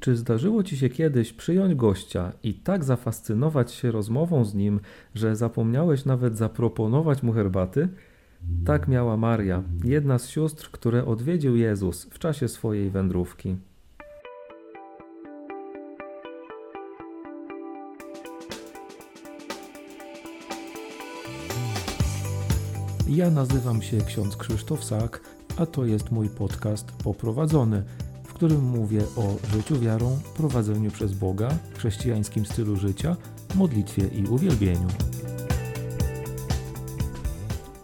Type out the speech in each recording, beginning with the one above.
Czy zdarzyło ci się kiedyś przyjąć gościa i tak zafascynować się rozmową z nim, że zapomniałeś nawet zaproponować mu herbaty? Tak miała Maria, jedna z sióstr, które odwiedził Jezus w czasie swojej wędrówki. Ja nazywam się ksiądz Krzysztof Sak, a to jest mój podcast Poprowadzony, którym mówię o życiu wiarą, prowadzeniu przez Boga, chrześcijańskim stylu życia, modlitwie i uwielbieniu.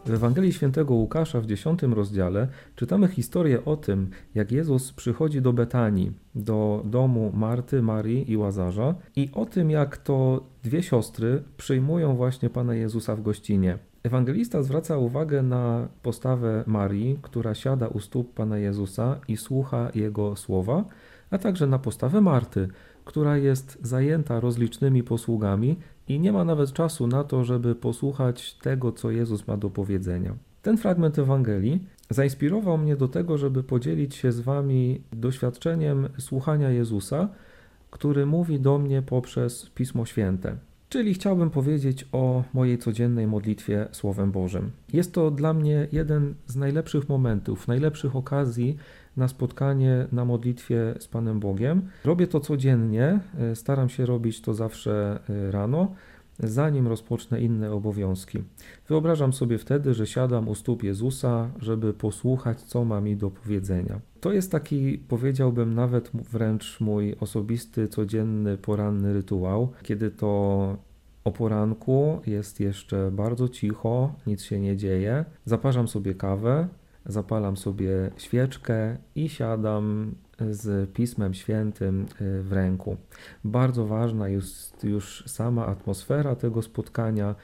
W Ewangelii Świętego Łukasza w dziesiątym rozdziale czytamy historię o tym, jak Jezus przychodzi do Betanii, do domu Marty, Marii i Łazarza i o tym, jak to dwie siostry przyjmują właśnie Pana Jezusa w gościnie. Ewangelista zwraca uwagę na postawę Marii, która siada u stóp Pana Jezusa i słucha Jego słowa, a także na postawę Marty, która jest zajęta rozlicznymi posługami i nie ma nawet czasu na to, żeby posłuchać tego, co Jezus ma do powiedzenia. Ten fragment Ewangelii zainspirował mnie do tego, żeby podzielić się z Wami doświadczeniem słuchania Jezusa, który mówi do mnie poprzez Pismo Święte. Czyli chciałbym powiedzieć o mojej codziennej modlitwie Słowem Bożym. Jest to dla mnie jeden z najlepszych momentów, najlepszych okazji na spotkanie na modlitwie z Panem Bogiem. Robię to codziennie, e, staram się robić to zawsze e, rano, zanim rozpocznę inne obowiązki. Wyobrażam sobie wtedy, że siadam u stóp Jezusa, żeby posłuchać, co ma mi do powiedzenia. To jest taki, powiedziałbym, nawet wręcz mój osobisty, codzienny, poranny rytuał, kiedy to o poranku jest jeszcze bardzo cicho, nic się nie dzieje. Zaparzam sobie kawę, zapalam sobie świeczkę i siadam z Pismem Świętym y, w ręku. Bardzo ważna jest już sama atmosfera tego spotkania,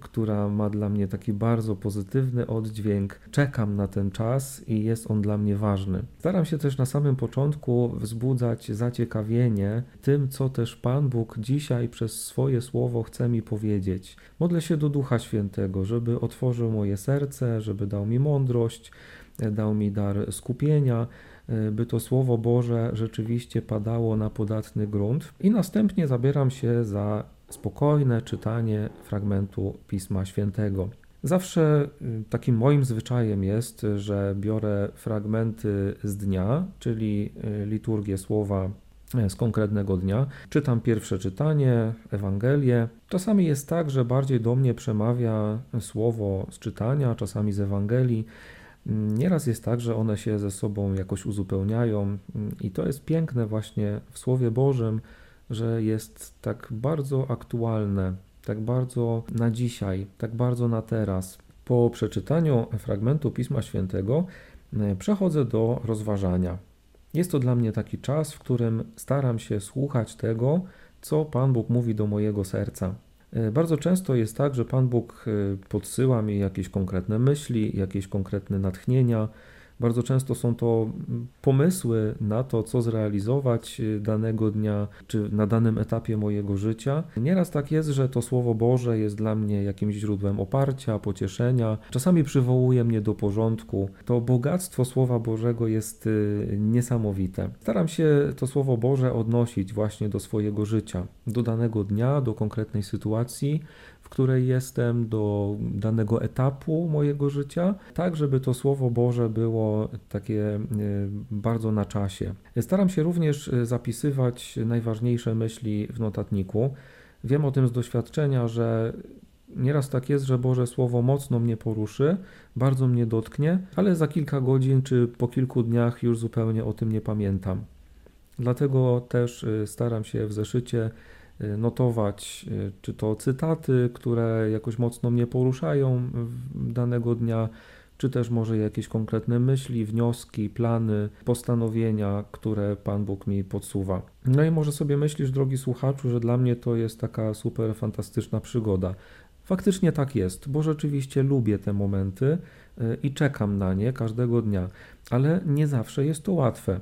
która ma dla mnie taki bardzo pozytywny oddźwięk. Czekam na ten czas i jest on dla mnie ważny. Staram się też na samym początku wzbudzać zaciekawienie tym, co też Pan Bóg dzisiaj przez swoje słowo chce mi powiedzieć. Modlę się do Ducha Świętego, żeby otworzył moje serce, żeby dał mi mądrość, dał mi dar skupienia by to Słowo Boże rzeczywiście padało na podatny grunt. I następnie zabieram się za spokojne czytanie fragmentu Pisma Świętego. Zawsze y, takim moim zwyczajem jest, że biorę fragmenty z dnia, czyli y, liturgię słowa e, z konkretnego dnia. Czytam pierwsze czytanie, Ewangelię. Czasami jest tak, że bardziej do mnie przemawia słowo z czytania, czasami z Ewangelii. Nieraz jest tak, że one się ze sobą jakoś uzupełniają, i to jest piękne właśnie w Słowie Bożym, że jest tak bardzo aktualne, tak bardzo na dzisiaj, tak bardzo na teraz. Po przeczytaniu fragmentu Pisma Świętego e, przechodzę do rozważania. Jest to dla mnie taki czas, w którym staram się słuchać tego, co Pan Bóg mówi do mojego serca. E, bardzo często jest tak, że Pan Bóg e, podsyła mi jakieś konkretne myśli, jakieś konkretne natchnienia, bardzo często są to pomysły na to, co zrealizować y, danego dnia, czy na danym etapie mojego życia. Nieraz tak jest, że to Słowo Boże jest dla mnie jakimś źródłem oparcia, pocieszenia. Czasami przywołuje mnie do porządku. To bogactwo Słowa Bożego jest y, niesamowite. Staram się to Słowo Boże odnosić właśnie do swojego życia, do danego dnia, do konkretnej sytuacji której jestem, do danego etapu mojego życia, tak żeby to Słowo Boże było takie e, bardzo na czasie. Staram się również e, zapisywać najważniejsze myśli w notatniku. Wiem o tym z doświadczenia, że Nieraz tak jest, że Boże Słowo mocno mnie poruszy, bardzo mnie dotknie, ale za kilka godzin czy po kilku dniach już zupełnie o tym nie pamiętam. Dlatego też e, staram się w zeszycie notować, czy to cytaty, które jakoś mocno mnie poruszają danego dnia, czy też może jakieś konkretne myśli, wnioski, plany, postanowienia, które Pan Bóg mi podsuwa. No i może sobie myślisz, drogi słuchaczu, że dla mnie to jest taka super fantastyczna przygoda. Faktycznie tak jest, bo rzeczywiście lubię te momenty y, i czekam na nie każdego dnia, ale nie zawsze jest to łatwe.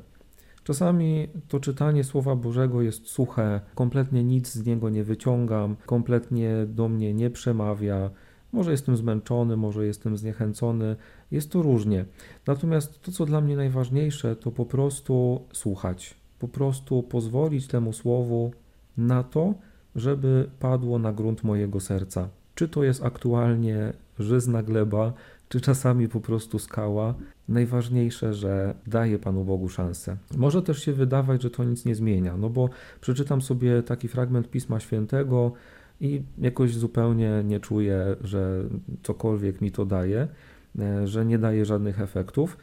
Czasami to czytanie Słowa Bożego jest suche, kompletnie nic z niego nie wyciągam, kompletnie do mnie nie przemawia. Może jestem zmęczony, może jestem zniechęcony, jest to różnie. Natomiast to, co dla mnie najważniejsze, to po prostu słuchać. po prostu pozwolić temu słowu na to, żeby padło na grunt mojego serca. Czy to jest aktualnie żyzna gleba, czy czasami po prostu skała. Najważniejsze, że daje Panu Bogu szansę. Może też się wydawać, że to nic nie zmienia, no bo przeczytam sobie taki fragment Pisma Świętego i jakoś zupełnie nie czuję, że cokolwiek mi to daje, e, że nie daje żadnych efektów.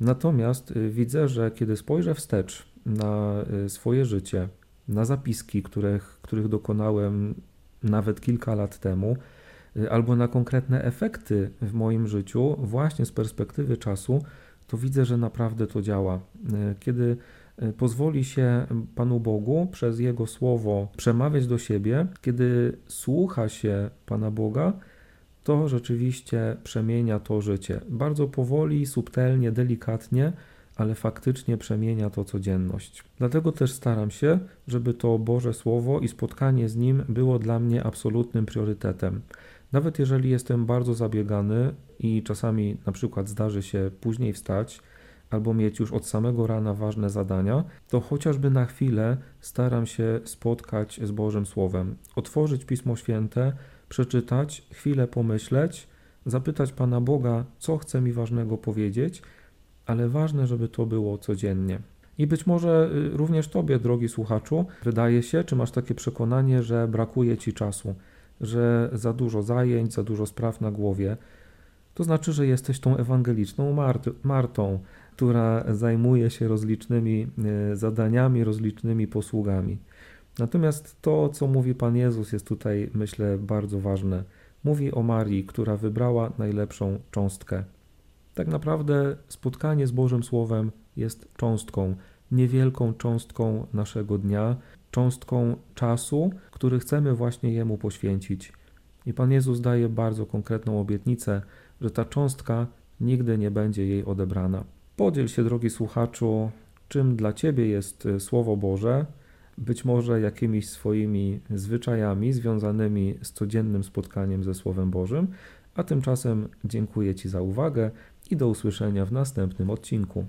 Natomiast y, widzę, że kiedy spojrzę wstecz na y, swoje życie, na zapiski, których, których dokonałem nawet kilka lat temu, albo na konkretne efekty w moim życiu, właśnie z perspektywy czasu, to widzę, że naprawdę to działa. Kiedy pozwoli się Panu Bogu przez Jego słowo przemawiać do siebie, kiedy słucha się Pana Boga, to rzeczywiście przemienia to życie. Bardzo powoli, subtelnie, delikatnie, ale faktycznie przemienia to codzienność. Dlatego też staram się, żeby to Boże Słowo i spotkanie z Nim było dla mnie absolutnym priorytetem. Nawet jeżeli jestem bardzo zabiegany i czasami na przykład zdarzy się później wstać, albo mieć już od samego rana ważne zadania, to chociażby na chwilę staram się spotkać z Bożym Słowem, otworzyć Pismo Święte, przeczytać, chwilę pomyśleć, zapytać Pana Boga, co chce mi ważnego powiedzieć, ale ważne, żeby to było codziennie. I być może y, również Tobie, drogi słuchaczu, wydaje się, czy masz takie przekonanie, że brakuje Ci czasu, że za dużo zajęć, za dużo spraw na głowie. To znaczy, że jesteś tą ewangeliczną Mart Martą, która zajmuje się rozlicznymi y, zadaniami, rozlicznymi posługami. Natomiast to, co mówi Pan Jezus, jest tutaj, myślę, bardzo ważne. Mówi o Marii, która wybrała najlepszą cząstkę. Tak naprawdę spotkanie z Bożym Słowem jest cząstką, niewielką cząstką naszego dnia, cząstką czasu, który chcemy właśnie Jemu poświęcić. I Pan Jezus daje bardzo konkretną obietnicę, że ta cząstka nigdy nie będzie jej odebrana. Podziel się, drogi słuchaczu, czym dla Ciebie jest Słowo Boże, być może jakimiś swoimi zwyczajami związanymi z codziennym spotkaniem ze Słowem Bożym, a tymczasem dziękuję Ci za uwagę i do usłyszenia w następnym odcinku.